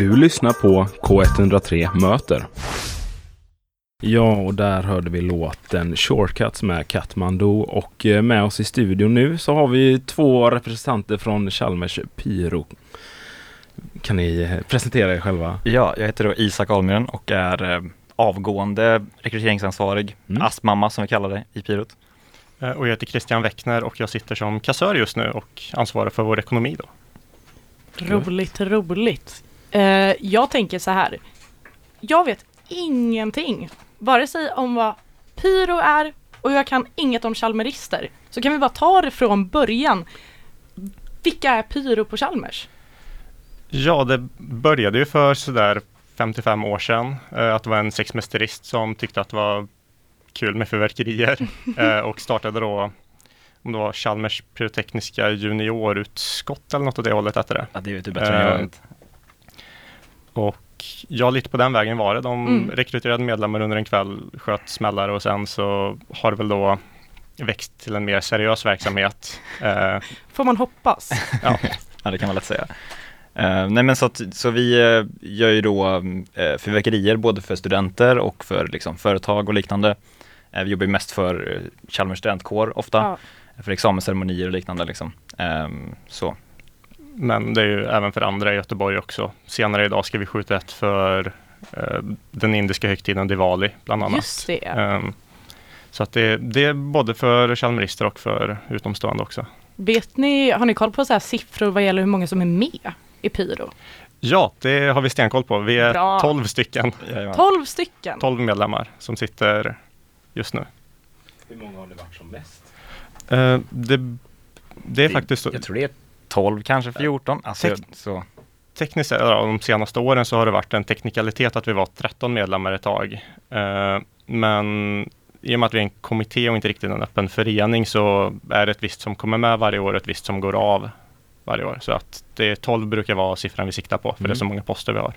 Du lyssnar på K103 Möter. Ja, och där hörde vi låten Shortcuts med Katmandu och eh, med oss i studion nu så har vi två representanter från Chalmers Pyro. Kan ni eh, presentera er själva? Ja, jag heter då Isak Almgren och är eh, avgående rekryteringsansvarig, Mm. ASP-mamma som vi kallar det i Pirot. Eh, Och jag heter Christian Wäckner och jag sitter som kassör just nu och ansvarar för vår ekonomi då. Roligt, roligt. Eh, jag tänker så här. Jag vet ingenting, vare sig om vad pyro är och jag kan inget om chalmerister. Så kan vi bara ta det från början. Vilka är pyro på Chalmers? Ja, det började ju för sådär 55 år sedan eh, att det var en sexmästerist som tyckte att det var kul med fyrverkerier eh, och startade då om det var Chalmers pyrotekniska juniorutskott eller något åt det hållet hette det. Ja, det vet du bättre än jag Eh, vet. Och ja, lite på den vägen var det. De Mm. rekryterade medlemmar under en kväll, sköt smällare och sen så har det väl då växt till en mer seriös verksamhet. Eh, Får man hoppas. Ja, det kan man lätt säga. Eh, nej men så, att, så vi eh, gör ju då uh, fyrverkerier både för studenter och för liksom, företag och liknande. Eh, vi jobbar ju mest för uh, Chalmers studentkår ofta, Ja. för examensceremonier och liknande liksom. Ehm, så, Men det är ju även för andra i Göteborg också. Senare idag ska vi skjuta ett för eh, den indiska högtiden Diwali bland annat. Just det. Ehm, så att det, det är både för chalmerister och för utomstående också. Vet ni, har ni koll på så här siffror vad gäller hur många som är med i pyro? Ja, det har vi stenkoll på. Vi är Bra. 12 stycken, jajamän. 12 stycken! 12 medlemmar som sitter just nu. Hur många har det varit som mest? Eh, det, det är faktiskt så. Jag tror det är 12, kanske 14. Alltså, Tek- så. Tekniskt sett, ja, de senaste åren så har det varit en teknikalitet att vi var 13 medlemmar ett tag. Eh, men i och med att vi är en kommitté och inte riktigt en öppen förening så är det ett visst som kommer med varje år och ett visst som går av varje år. Så att det är 12 brukar vara siffran vi siktar på för det är så många poster vi har.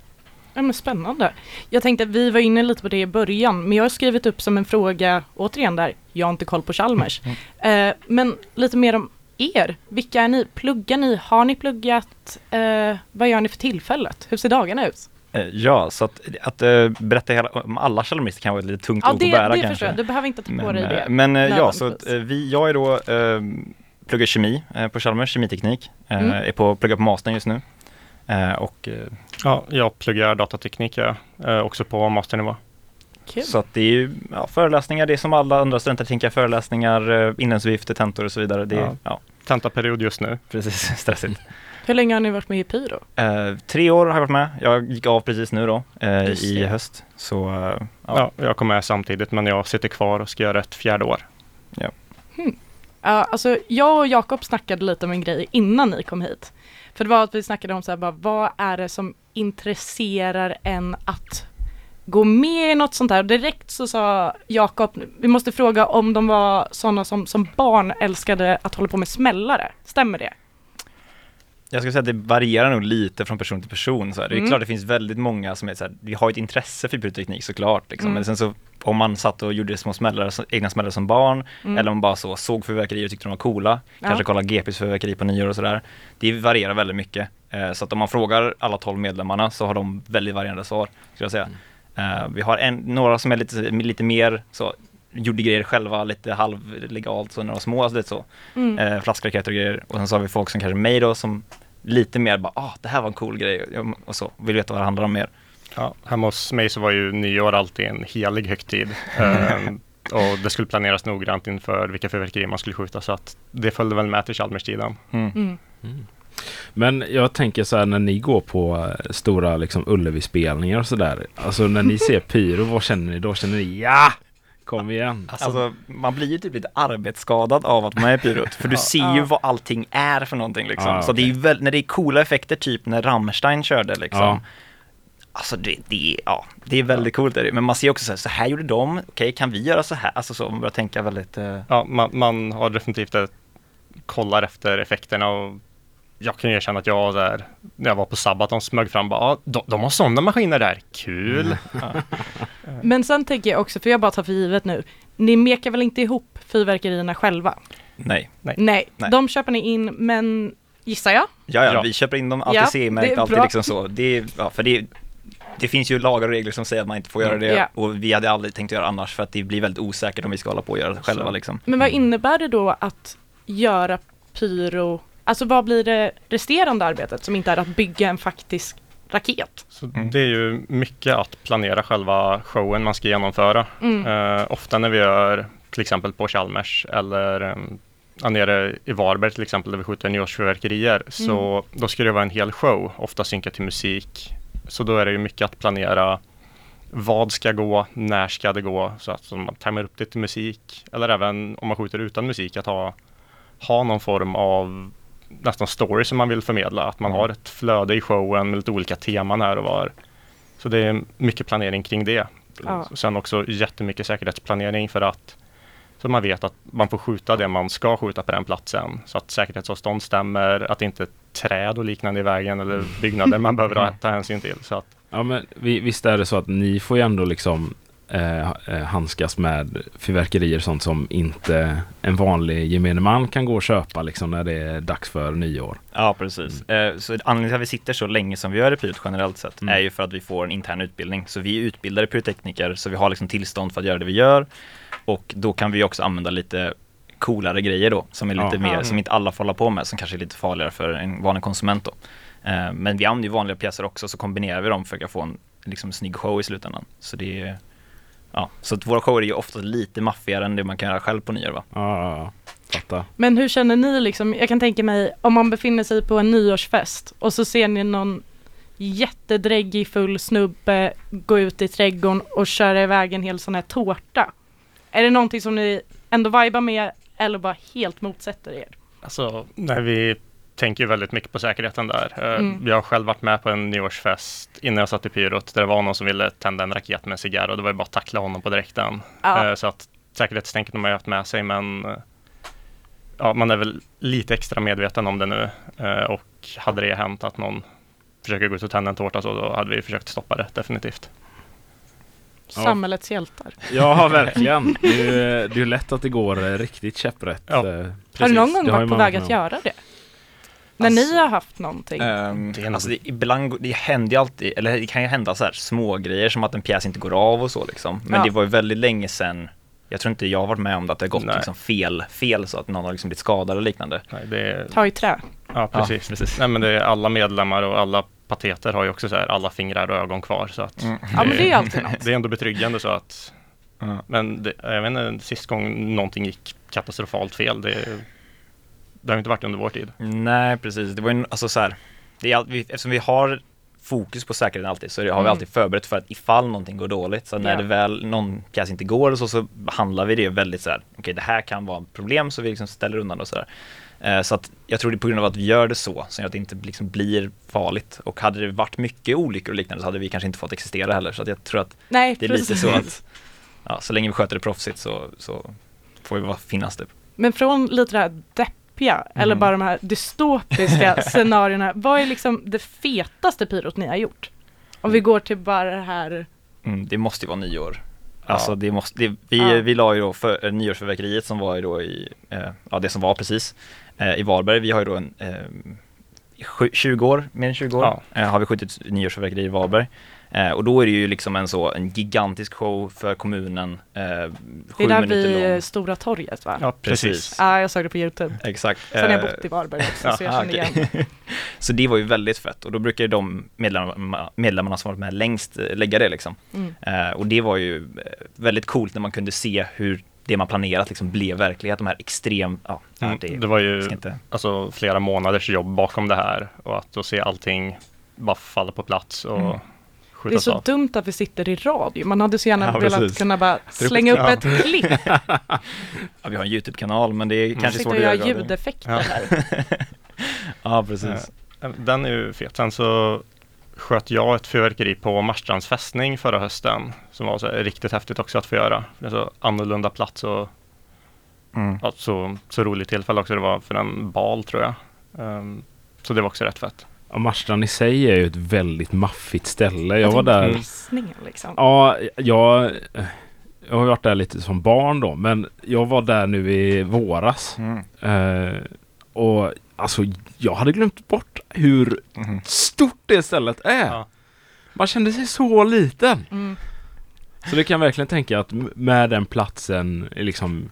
Ja, men spännande. Jag tänkte att vi var inne lite på det i början, men jag har skrivit upp som en fråga, återigen där, jag har inte koll på Chalmers. Eh, men lite mer om er. Vilka är ni? Pluggar ni? Har ni pluggat? Eh, vad gör ni för tillfället? Hur ser dagarna ut? Eh, Ja, så att, att eh, berätta hela, om alla chalmerister kan vara ett lite tungt Ja, det, att bära det kanske. förstår jag. Du behöver inte ta på Men, dig det. men eh, ja, så att, vi, jag är då, eh, pluggar kemi eh, på Chalmers, kemiteknik. Eh, Mm. Är på, pluggar på mastern just nu. Eh, och eh, Ja, jag pluggar datateknik eh, också på masternivå. Kul. så att det är ju ja, föreläsningar, det är som alla andra studenter tänker föreläsningar, eh, inlämningsuppgifter, tentor och så vidare. Det är, Ja. ja. Tentaperiod just nu. precis, stressigt. Hur länge har ni varit med i Pyro? Eh, tre år har jag varit med, jag gick av precis nu då eh, i höst. Så eh, ja. Ja. jag kommer med samtidigt men jag sitter kvar och ska göra ett fjärde år. Ja, alltså jag och Jakob snackade lite om en grej innan ni kom hit. För det var att vi snackade om så här, bara, vad är det som intresserar en att gå med i något sånt här. Direkt så sa Jakob, vi måste fråga om de var sådana som som barn älskade att hålla på med smällare. Stämmer det? Jag skulle säga att det varierar nog lite från person till person. Så här. Det är Mm. klart det finns väldigt många som är så här, vi har ett intresse för pyroteknik såklart. Liksom. Mm. Men sen så om man satt och gjorde små smällare, egna smällare som barn, Mm. eller om man bara så såg fyrverkerier och tyckte de var coola, Ja. kanske kolla GPs fyrverkeri på nyår och sådär. Det varierar väldigt mycket. Eh, så att om man frågar alla 12 medlemmarna så har de väldigt varierande svar, skulle jag säga. Eh, vi har en, några som är lite, lite mer så, gjorde grejer själva, lite halvlegalt, så några små, alltså lite så Mm. eh, flaskraketer och grejer. Och sen så har vi folk som kanske mig då som lite mer bara, ah det här var en cool grej och så, vill veta vad det handlar om mer. Ja, hemma hos mig så var ju nyår alltid en helig högtid. Ehm, och det skulle planeras noggrant inför vilka fyrverkerier man skulle skjuta så att det följde väl med till Chalmerstiden. Mm. Mm. Men jag tänker så här när ni går på eh, stora liksom Ullevi-spelningar och sådär. Alltså när ni ser pyro, vad känner ni då? Känner ni ja? Kom igen. Alltså, man blir ju typ lite arbetsskadad av att man är pyrot, för du ser ju vad allting är för någonting liksom. Ja, Så det är ju väl, när det är coola effekter, typ när Rammstein körde liksom. Ja. Alltså det, det, är- ja, det är väldigt coolt, är det. men man ser också så här, så här gjorde de, okej kan vi göra så här? Alltså så, man börjar tänka väldigt, eh, Ja, man, man har definitivt ett, kollar efter effekterna och jag kan ju erkänna att jag där, när jag var på Sabaton smög fram bara, ah, de, de har sådana maskiner där, kul! Men sen tänker jag också, för jag bara tar för givet nu, ni mekar väl inte ihop fyrverkerierna själva? nej. Nej, Nej. de köper ni in, men Gissar jag. Ja, ja, Ja. vi köper in dem alltid Ja, CE-märkt, alltid bra. liksom så. Det, är- ja, för det, det finns ju lagar och regler som säger att man inte får göra det Ja. och vi hade aldrig tänkt göra annars för att det blir väldigt osäkert om vi ska hålla på och göra det själva liksom. Men vad innebär det då att göra pyro? Alltså vad blir det resterande arbetet som inte är att bygga en faktisk raket? Så Mm. Det är ju mycket att planera själva showen man ska genomföra. Mm. Eh, ofta när vi gör till exempel på Chalmers eller um, ja, nere i Varberg till exempel där vi skjuter nyårsfyrverkerier så då ska det vara en hel show, ofta synkat till musik. Så då är det ju mycket att planera vad ska gå, när ska det gå så att så man tajmar upp det till musik eller även om man skjuter utan musik att ha, ha någon form av nästan story som man vill förmedla. Att man har ett flöde i showen med lite olika teman här och var. Så det är mycket planering kring det. Ja. Sen också jättemycket säkerhetsplanering för att så man vet att man får skjuta det man ska skjuta på den platsen. Så att säkerhetsavstånd stämmer, att inte träd och liknande i vägen eller byggnader man behöver ta hänsyn till. Så att, Ja men vi, visst är det så att ni får ju ändå liksom eh, eh, handskas med fyrverkerier och sånt som inte en vanlig gemene man kan gå och köpa liksom när det är dags för nyår. Ja, precis. Eh, Så anledningen till att vi sitter så länge som vi gör i Pyret generellt sett Mm. är ju för att vi får en intern utbildning. Så vi är utbildade pyrotekniker, så vi har liksom tillstånd för att göra det vi gör. Och då kan vi också använda lite coolare grejer då, som är lite Ja. mer, Ja. som inte alla får hålla på med, som kanske är lite farligare för en vanlig konsument då. Eh, Men vi använder ju vanliga pjäser också, så kombinerar vi dem för att få en liksom, snygg show i slutändan. Så det är, ja, så att våra shower är ju ofta lite maffigare än det man kan göra själv på nyår va? Ja, ja, ja. Fatta. Men hur känner ni liksom, jag kan tänka mig om man befinner sig på en nyårsfest och så ser ni någon jättedräggig full snubbe gå ut i trädgården och köra iväg en hel sån här tårta. Är det någonting som ni ändå vibar med eller bara helt motsätter er? alltså, när vi tänker ju väldigt mycket på säkerheten där. Eh, Mm. Jag har själv varit med på en nyårsfest innan jag satt i pyrot där det var någon som ville tända en raket med en cigarr och det var ju bara att tackla honom på direkten. Ja. Eh, Så att säkerhetstänket har man ju haft med sig men eh, ja, man är väl lite extra medveten om det nu och hade det hänt att någon försöker gå ut och tända en tårta så då hade vi försökt stoppa det definitivt. Ja. Samhällets hjältar. Ja, verkligen. Det är, ju- det är lätt att det går riktigt käpprätt. Ja, Har du någon gång varit på väg att göra det? När Alltså- ni har haft någonting? Um, Det alltså det, ibland, det händer ju alltid, eller det kan ju hända så här små grejer som att en pjäs inte går av och så liksom. Men Ja. det var ju väldigt länge sedan, jag tror inte jag har varit med om det, att det har gått liksom fel, fel så att någon har liksom blivit skadad eller liknande. Nej, det är, Ta i trä. ja, precis. precis. Nej, men det är alla medlemmar och alla pateter har ju också så här alla fingrar och ögon kvar så att Mm. Ja men det är alltid något. det är ändå betryggande så att Ja. men det, jag vet inte, sist gång någonting gick katastrofalt fel det, det har inte varit under vår tid. Nej precis, det var ju alltså så här, det är all, vi, eftersom vi har fokus på säkerheten alltid så har vi Mm. alltid förberett för att ifall någonting går dåligt så när Ja. det väl någon pjäs inte går och så, så behandlar vi det väldigt så här, okej det här kan vara ett problem så vi liksom ställer undan och sådär. Eh, så att jag tror det är på grund av att vi gör det så, så att det inte liksom blir farligt. Och hade det varit mycket olyckor och liknande så hade vi kanske inte fått existera heller. Så att jag tror att Nej, det är lite så att, ja, så länge vi sköter det proffsigt så, så får vi bara finnas typ. Men från lite det här deppiga, eller Mm. bara de här dystopiska scenarierna, vad är liksom det fetaste pyrot ni har gjort? Om vi går till bara det här, Mm, det måste ju vara nyår. Ja. Alltså det måste, det, vi, Ja. vi la ju då för, eh, nyårsfyrverkeriet som var ju då i, eh, ja det som var precis, eh, i Varberg. Vi har ju då en, eh, i sju- 20 år, mer än 20 år, Ja. eh, har vi skjutit nyårsfyrverkeri i Varberg. Eh, och då är det ju liksom en så, en gigantisk show för kommunen, eh, det är där vid lång. Stora torget va? Ja, Precis. Ja, jag såg det på Youtube. Exakt. Sen har jag Eh, bott i Varberg också, så jag ah, känner okej. igen. Så det var ju väldigt fett och då brukar ju de medlemmarna, medlemmarna som varit med längst eh, lägga det liksom. Mm. Eh, och det var ju eh, väldigt coolt när man kunde se hur det man planerat liksom blev verklighet, de här extrem, ja, Mm, det, det var ju ska inte, alltså, flera månaders jobb bakom det här och att då se allting bara falla på plats och Mm. Det är så av. dumt att vi sitter i radio, man hade så gärna Ja, velat precis. kunna bara slänga upp ja. ett klipp ja, vi har en YouTube-kanal men det är Mm. kanske svårt och att göra göra. i radio. ljudeffekter Ja. här. Ja, precis. Eh, Den är ju fet. Sen så sköt jag ett fyrverkeri på Marstrands fästning förra hösten som var så riktigt häftigt också att få göra. Det är så annorlunda plats och Mm. ja, så, så roligt tillfälle också det var för en bal tror jag. Ehm, så det var också rätt fett. Ja, Marstrand i sig är ju ett väldigt maffigt ställe. Jag var där. Liksom. Ja, jag, jag har varit där lite som barn då, men jag var där nu i våras. Mm. Eh, och alltså jag hade glömt bort hur Mhm. stort det stället är. Ja. Man kände sig så liten. Mm. Så det kan verkligen tänka att med den platsen liksom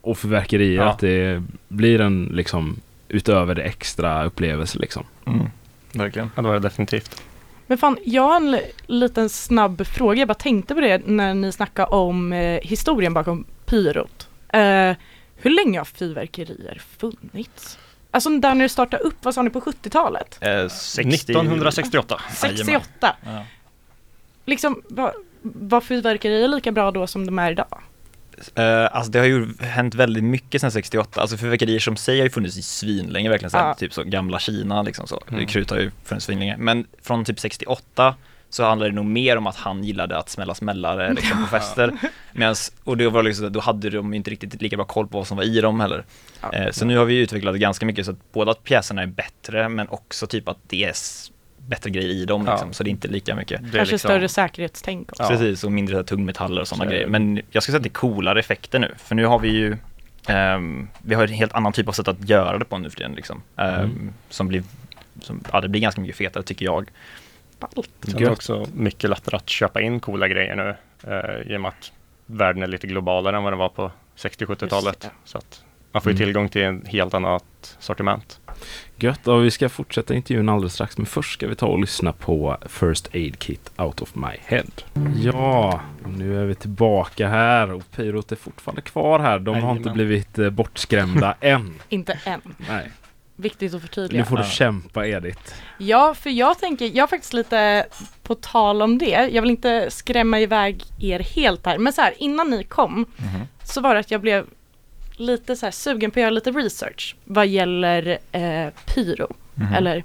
och fyrverkerier Ja. att det blir en liksom utöver det extra upplevelse liksom. Mm. Verkligen. Ja, det var det definitivt. Men fan, jag har en li- liten snabb fråga. Jag bara tänkte på det när ni snackade om eh, historien bakom pyrot. Eh, hur länge har fyrverkerier funnits? Alltså där när det startade upp, vad sa ni på 70-talet? Eh, 60... 1968. 68? Ja. Liksom, var, var fyrverkerier lika bra då som de är idag? Eh, alltså det har ju hänt väldigt mycket sedan 68, alltså fyrverkerier som sig har ju funnits i svinlänge verkligen sedan Ja. typ så gamla Kina liksom så. Mm. Krut har ju funnits svinlänge, men från typ 68 så handlar det nog mer om att han gillade att smälla smällare liksom på fester. Medans, och det var liksom, då hade de inte riktigt lika bra koll på vad som var i dem heller. Ja. Eh, så nu har vi utvecklat det ganska mycket så att både att pjäserna är bättre men också typ att det är bättre grejer i dem Ja. liksom, så det är inte lika mycket. Det Kanske liksom- större säkerhetstänk också. Ja. Precis, och mindre tungmetaller och sådana Så det. grejer. Men jag skulle säga att det är coolare effekter nu, för nu har vi ju ehm, vi har en helt annan typ av sätt att göra det på nu för tiden liksom. Ehm, Mm. Som blir, som, ja det blir ganska mycket fetare tycker jag. Ballt. Sen är det också mycket lättare att köpa in coola grejer nu i och med att världen är lite globalare än vad den var på 60-70-talet. Just det. Så att man får ju Mm. tillgång till en helt annat sortiment. Gött, och vi ska fortsätta intervjun alldeles strax men först ska vi ta och lyssna på First Aid Kit Out of My Head. Ja, nu är vi tillbaka här och Pyrot är fortfarande kvar här. De har inte Jajamän. blivit eh, bortskrämda än. Inte än. Nej, Viktigt att nu förtydliga. får du Ja. kämpa Edith. Ja, för jag tänker, jag har faktiskt lite på tal om det, jag vill inte skrämma iväg er helt här, men så här innan ni kom så var det att jag blev lite så här sugen på att göra lite research vad gäller eh, pyro, Mhm. eller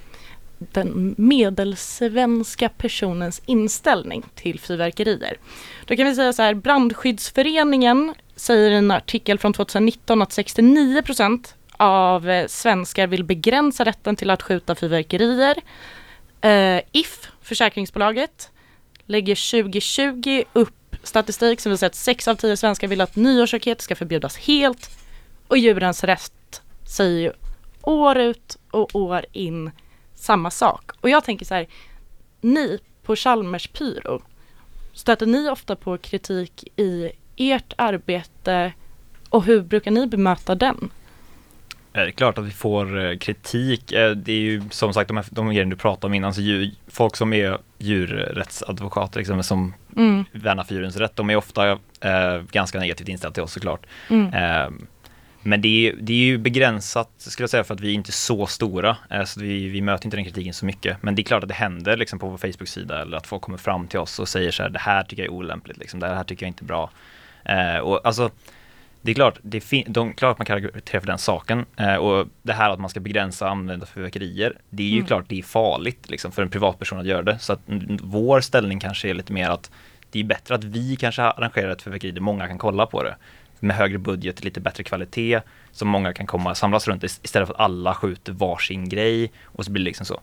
den medelsvenska personens inställning till fyrverkerier. Då kan vi säga så här, Brandskyddsföreningen säger i en artikel från 2019 att 69 procent av eh, svenskar vill begränsa rätten till att skjuta fyrverkerier. Eh, If, försäkringsbolaget, lägger 2020 upp statistik som visar att 6 av 10 svenskar vill att nyårsraketer ska förbjudas helt. Och Djurens Rätt säger ju år ut och år in samma sak. Och jag tänker så här, ni på Chalmers Pyro, stöter ni ofta på kritik i ert arbete och hur brukar ni bemöta den? Eh, det är klart att vi får eh, kritik. Eh, det är ju som sagt de, här, de grejerna du pratade om innan, så djur, folk som är djurrättsadvokater liksom, som Mm, värnar för djurens rätt, de är ofta eh, ganska negativt inställda till oss såklart. mm, Eh, men det är, det är ju begränsat, skulle jag säga, för att vi är inte så stora. Eh, så vi, vi möter inte den kritiken så mycket. Men det är klart att det händer liksom, på vår Facebook-sida eller att folk kommer fram till oss och säger så här, det här tycker jag är olämpligt, liksom, det här tycker jag inte är bra. Eh, och alltså, det är klart, det fin- de, klart att man kan för den saken. Eh, och det här att man ska begränsa använda fyrverkerier, det är ju Mm. klart det är farligt liksom, för en privatperson att göra det. Så att vår ställning kanske är lite mer att det är bättre att vi kanske arrangerar ett fyrverkeri där många kan kolla på det. Med högre budget, lite bättre kvalitet, som många kan komma och samlas runt ist- istället för att alla skjuter varsin grej och så blir det liksom så.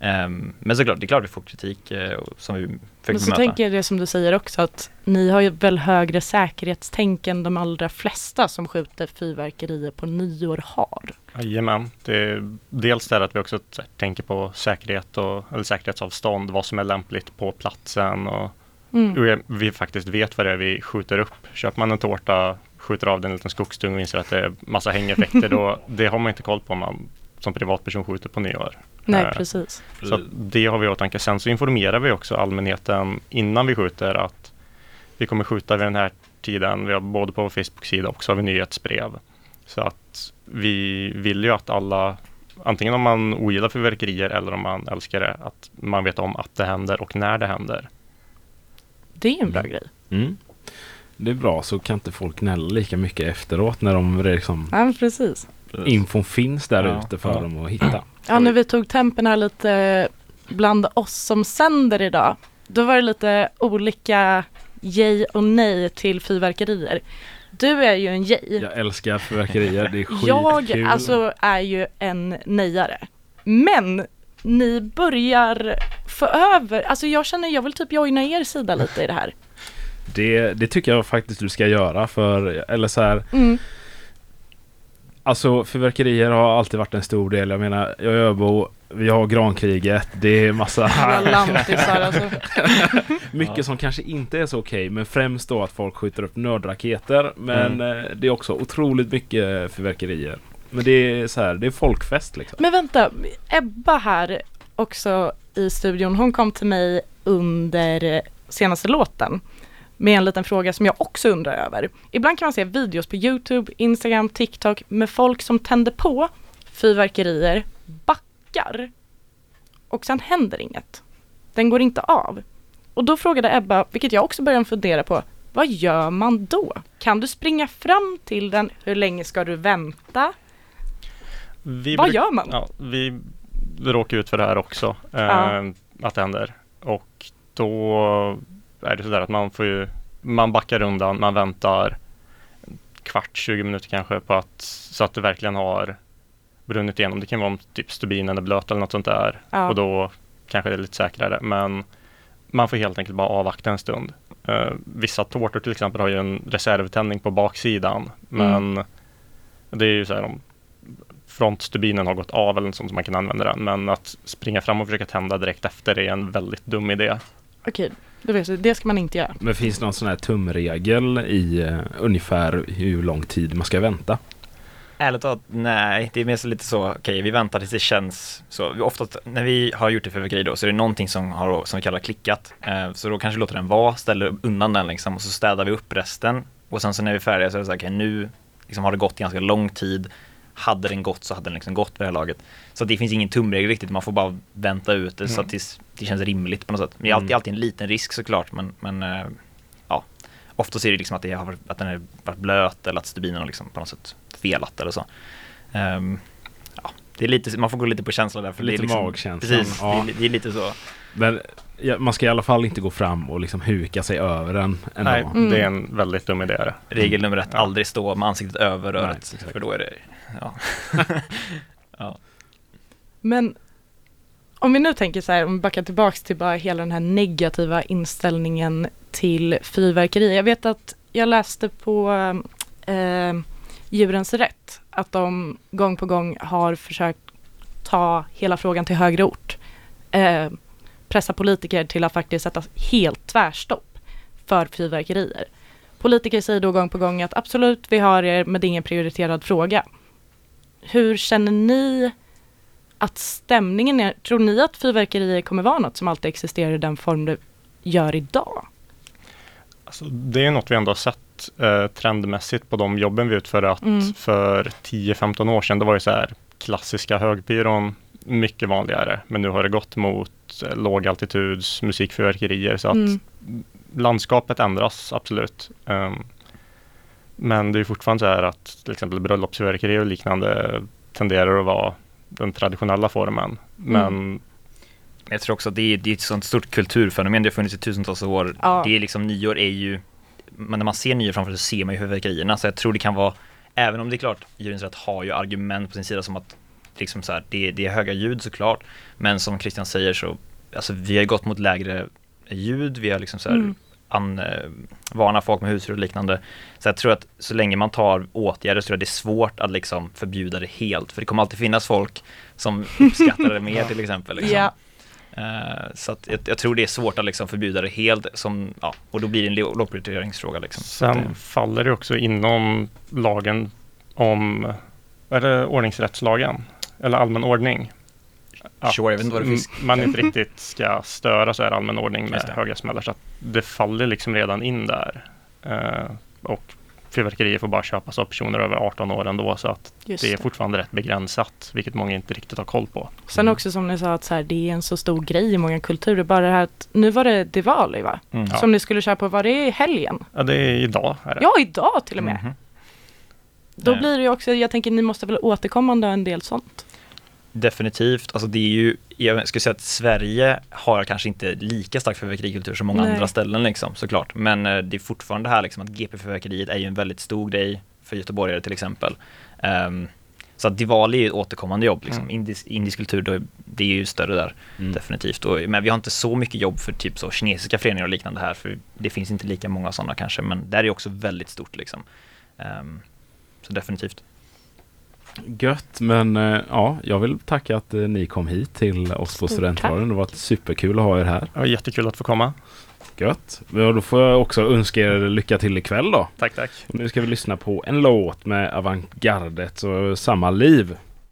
Ehm, men såklart, det är klart vi får kritik och- som vi Men försöker så bemöta. tänker jag det som du säger också att ni har ju väl högre säkerhetstänk än de allra flesta som skjuter fyrverkerier på nyår har. Jajamän. Det är dels det att vi också tänker på säkerhet och eller säkerhetsavstånd, vad som är lämpligt på platsen och Mm. hur vi faktiskt vet vad det är vi skjuter upp. Köper man en tårta, skjuter av den en liten skogsdung och inser att det är massa hängeffekter, då det har man inte koll på om man som privatperson skjuter på nyår. Nej, Eh, precis. Så det har vi i åtanke. Sen så informerar vi också allmänheten innan vi skjuter att vi kommer skjuta vid den här tiden. Vi har både på vår Facebook-sida och så har vi nyhetsbrev. Så att vi vill ju att alla, antingen om man ogillar fyrverkerier eller om man älskar det, att man vet om att det händer och när det händer. Det är en bra grej. Mm. Det är bra så kan inte folk gnälla lika mycket efteråt när de liksom Ja, precis. infon finns där Ja, ute för ja. dem att hitta. Ja, när vi tog tempen här lite bland oss som sänder idag, då var det lite olika yay och nej till fyrverkerier. Du är ju en yay. Jag älskar fyrverkerier, det är skitkul. Jag alltså är ju en nejare. Men ni börjar få över, alltså jag känner jag vill typ joina er sida lite i det här. Det, det tycker jag faktiskt du ska göra för, eller så här, Mm. Alltså fyrverkerier har alltid varit en stor del. Jag menar, jag är öbo, vi har grankriget, det är massa... Lantisar alltså. Mycket som kanske inte är så okej, men främst då att folk skjuter upp nödraketer. Men eh, det är också otroligt mycket fyrverkerier. Men det är så här, det är folkfest liksom. Men vänta, Ebba här också i studion, hon kom till mig under senaste låten med en liten fråga som jag också undrar över. Ibland kan man se videos på Youtube, Instagram, TikTok med folk som tänder på fyrverkerier, backar och sen händer inget. Den går inte av. Och då frågade Ebba, vilket jag också började fundera på, vad gör man då? Kan du springa fram till den? Hur länge ska du vänta? Vi Vad gör man? Ja, vi råkar ut för det här också. Eh, Ja. Att det händer. Och då är det sådär att man får ju, man backar undan, man väntar kvart, 20 minuter kanske på att, så att det verkligen har brunnit igenom. Det kan vara om typ stubinen är blöt eller något sånt där. Ja. Och då kanske det är lite säkrare. Men man får helt enkelt bara avvakta en stund. Eh, vissa tårtor till exempel har ju en reservtändning på baksidan. Men det är ju så här om frontstubinen har gått av eller sånt som man kan använda den. Men att springa fram och försöka tända direkt efter är en väldigt dum idé. Okej, då vet det ska man inte göra. Men finns det någon sån här tumregel i eh, ungefär hur lång tid man ska vänta? Ärligt talat, nej. Det är mer så lite så, okej, vi väntar tills det känns så. Oftast när vi har gjort det för fyrverkeri då, så är det någonting som, har, som vi kallar klickat. Eh, så då kanske vi låter den vara, ställer undan den liksom och så städar vi upp resten. Och sen så när vi är färdiga så är det så här, okej, nu liksom har det gått ganska lång tid. Hade den gått så hade den liksom gått på det här laget. Så det finns ingen tumregel riktigt, man får bara vänta ut det så Mm. att tills det känns rimligt på något sätt. Men det är alltid, Mm. alltid en liten risk såklart, men, men eh, ja. Oftast är det liksom att, det har, att den har varit blöt eller att stubinen har liksom på något sätt felat eller så. Ehm, ja, det är lite, man får gå lite på känsla där. För det Lite är liksom, magkänslan, Precis, ja. det, är, det är lite så. Men man ska i alla fall inte gå fram och liksom huka sig över den ändå. Nej, Mm. det är en väldigt dum idé. Regel nummer ett, Ja. aldrig stå med ansiktet över Nej, röret. exakt. för då är det, ja. Men om vi nu tänker så här, om vi backar tillbaks till bara hela den här negativa inställningen till fyrverkeri. Jag vet att jag läste på eh, Djurens Rätt att de gång på gång har försökt ta hela frågan till högre ort. Eh, pressa politiker till att faktiskt sätta helt tvärstopp för fyrverkerier. Politiker säger då gång på gång att absolut, vi har er, men det är ingen prioriterad fråga. Hur känner ni att stämningen är, tror ni att fyrverkerier kommer vara något som alltid existerar i den form det gör idag? Alltså, det är något vi ändå har sett eh, trendmässigt på de jobben vi utför att Mm. för 10-15 år sedan, det var ju så här klassiska högpyron mycket vanligare. Men nu har det gått mot eh, lågaltituds musikfyrverkerier så att Mm. landskapet ändras absolut. Ehm, men det är fortfarande så här att till exempel bröllopsfyrverkerier och liknande tenderar att vara den traditionella formen. Men Men jag tror också att det är, det är ett sånt stort kulturfenomen, det har funnits i tusentals år. Ja. Det är liksom, nyår är ju, men när man ser nyår framför sig så ser man ju fyrverkerierna. Så jag tror det kan vara, även om det är klart, Djurens Rätt har ju argument på sin sida som att liksom så här, det, det är höga ljud såklart. Men som Christian säger så, alltså vi har gått mot lägre ljud, vi har liksom så här, Mm. an, eh, varna folk med husdjur och liknande. Så jag tror att så länge man tar åtgärder så tror jag det är svårt att liksom förbjuda det helt. För det kommer alltid finnas folk som uppskattar det mer till exempel. Liksom. Ja, Eh, så att jag, jag tror det är svårt att liksom förbjuda det helt, som, ja, och då blir det en lågprioriteringsfråga. Liksom. sen Det- faller det också inom lagen om, är det ordningsrättslagen? Eller allmän ordning? Att Sure, jag vet inte vad det finns. man inte riktigt ska störa så här allmän ordning med höga smällar. Så att det faller liksom redan in där. Eh, och fyrverkerier får bara köpas av personer över 18 år ändå. Så att just det är det. fortfarande rätt begränsat, vilket många inte riktigt har koll på. Sen också som ni sa att så här, det är en så stor grej i många kulturer. Bara det här att nu var det Diwali va? Mm. Ja. Som ni skulle köra på, var det i helgen? Ja, det är idag. Är det. Ja, idag till och med. Mhm. Då blir det ju också, jag tänker ni måste väl återkommande ha en del sånt? Definitivt, alltså det är ju, jag skulle säga att Sverige har kanske inte lika stark fyrverkerikultur som många Nej. andra ställen liksom såklart. Men eh, det är fortfarande här liksom att GP-fyrverkeriet är ju en väldigt stor grej för göteborgare till exempel. Ehm, så att Diwali är ju ett återkommande jobb liksom. Mm. Indisk, indisk kultur, då, det är ju större där. Mm. Definitivt. Och, men vi har inte så mycket jobb för typ så kinesiska föreningar och liknande här, för det finns inte lika många sådana kanske, men där är det också väldigt stort liksom. Ehm, så definitivt. Gött, men eh, ja, jag vill tacka att eh, ni kom hit till oss på Studentradion. Det var superkul att ha er här. Var jättekul att få komma. Gött. Ja, då får jag också önska er lycka till ikväll då. Tack, tack. Och nu ska vi lyssna på en låt med Avantgardet och Samma liv.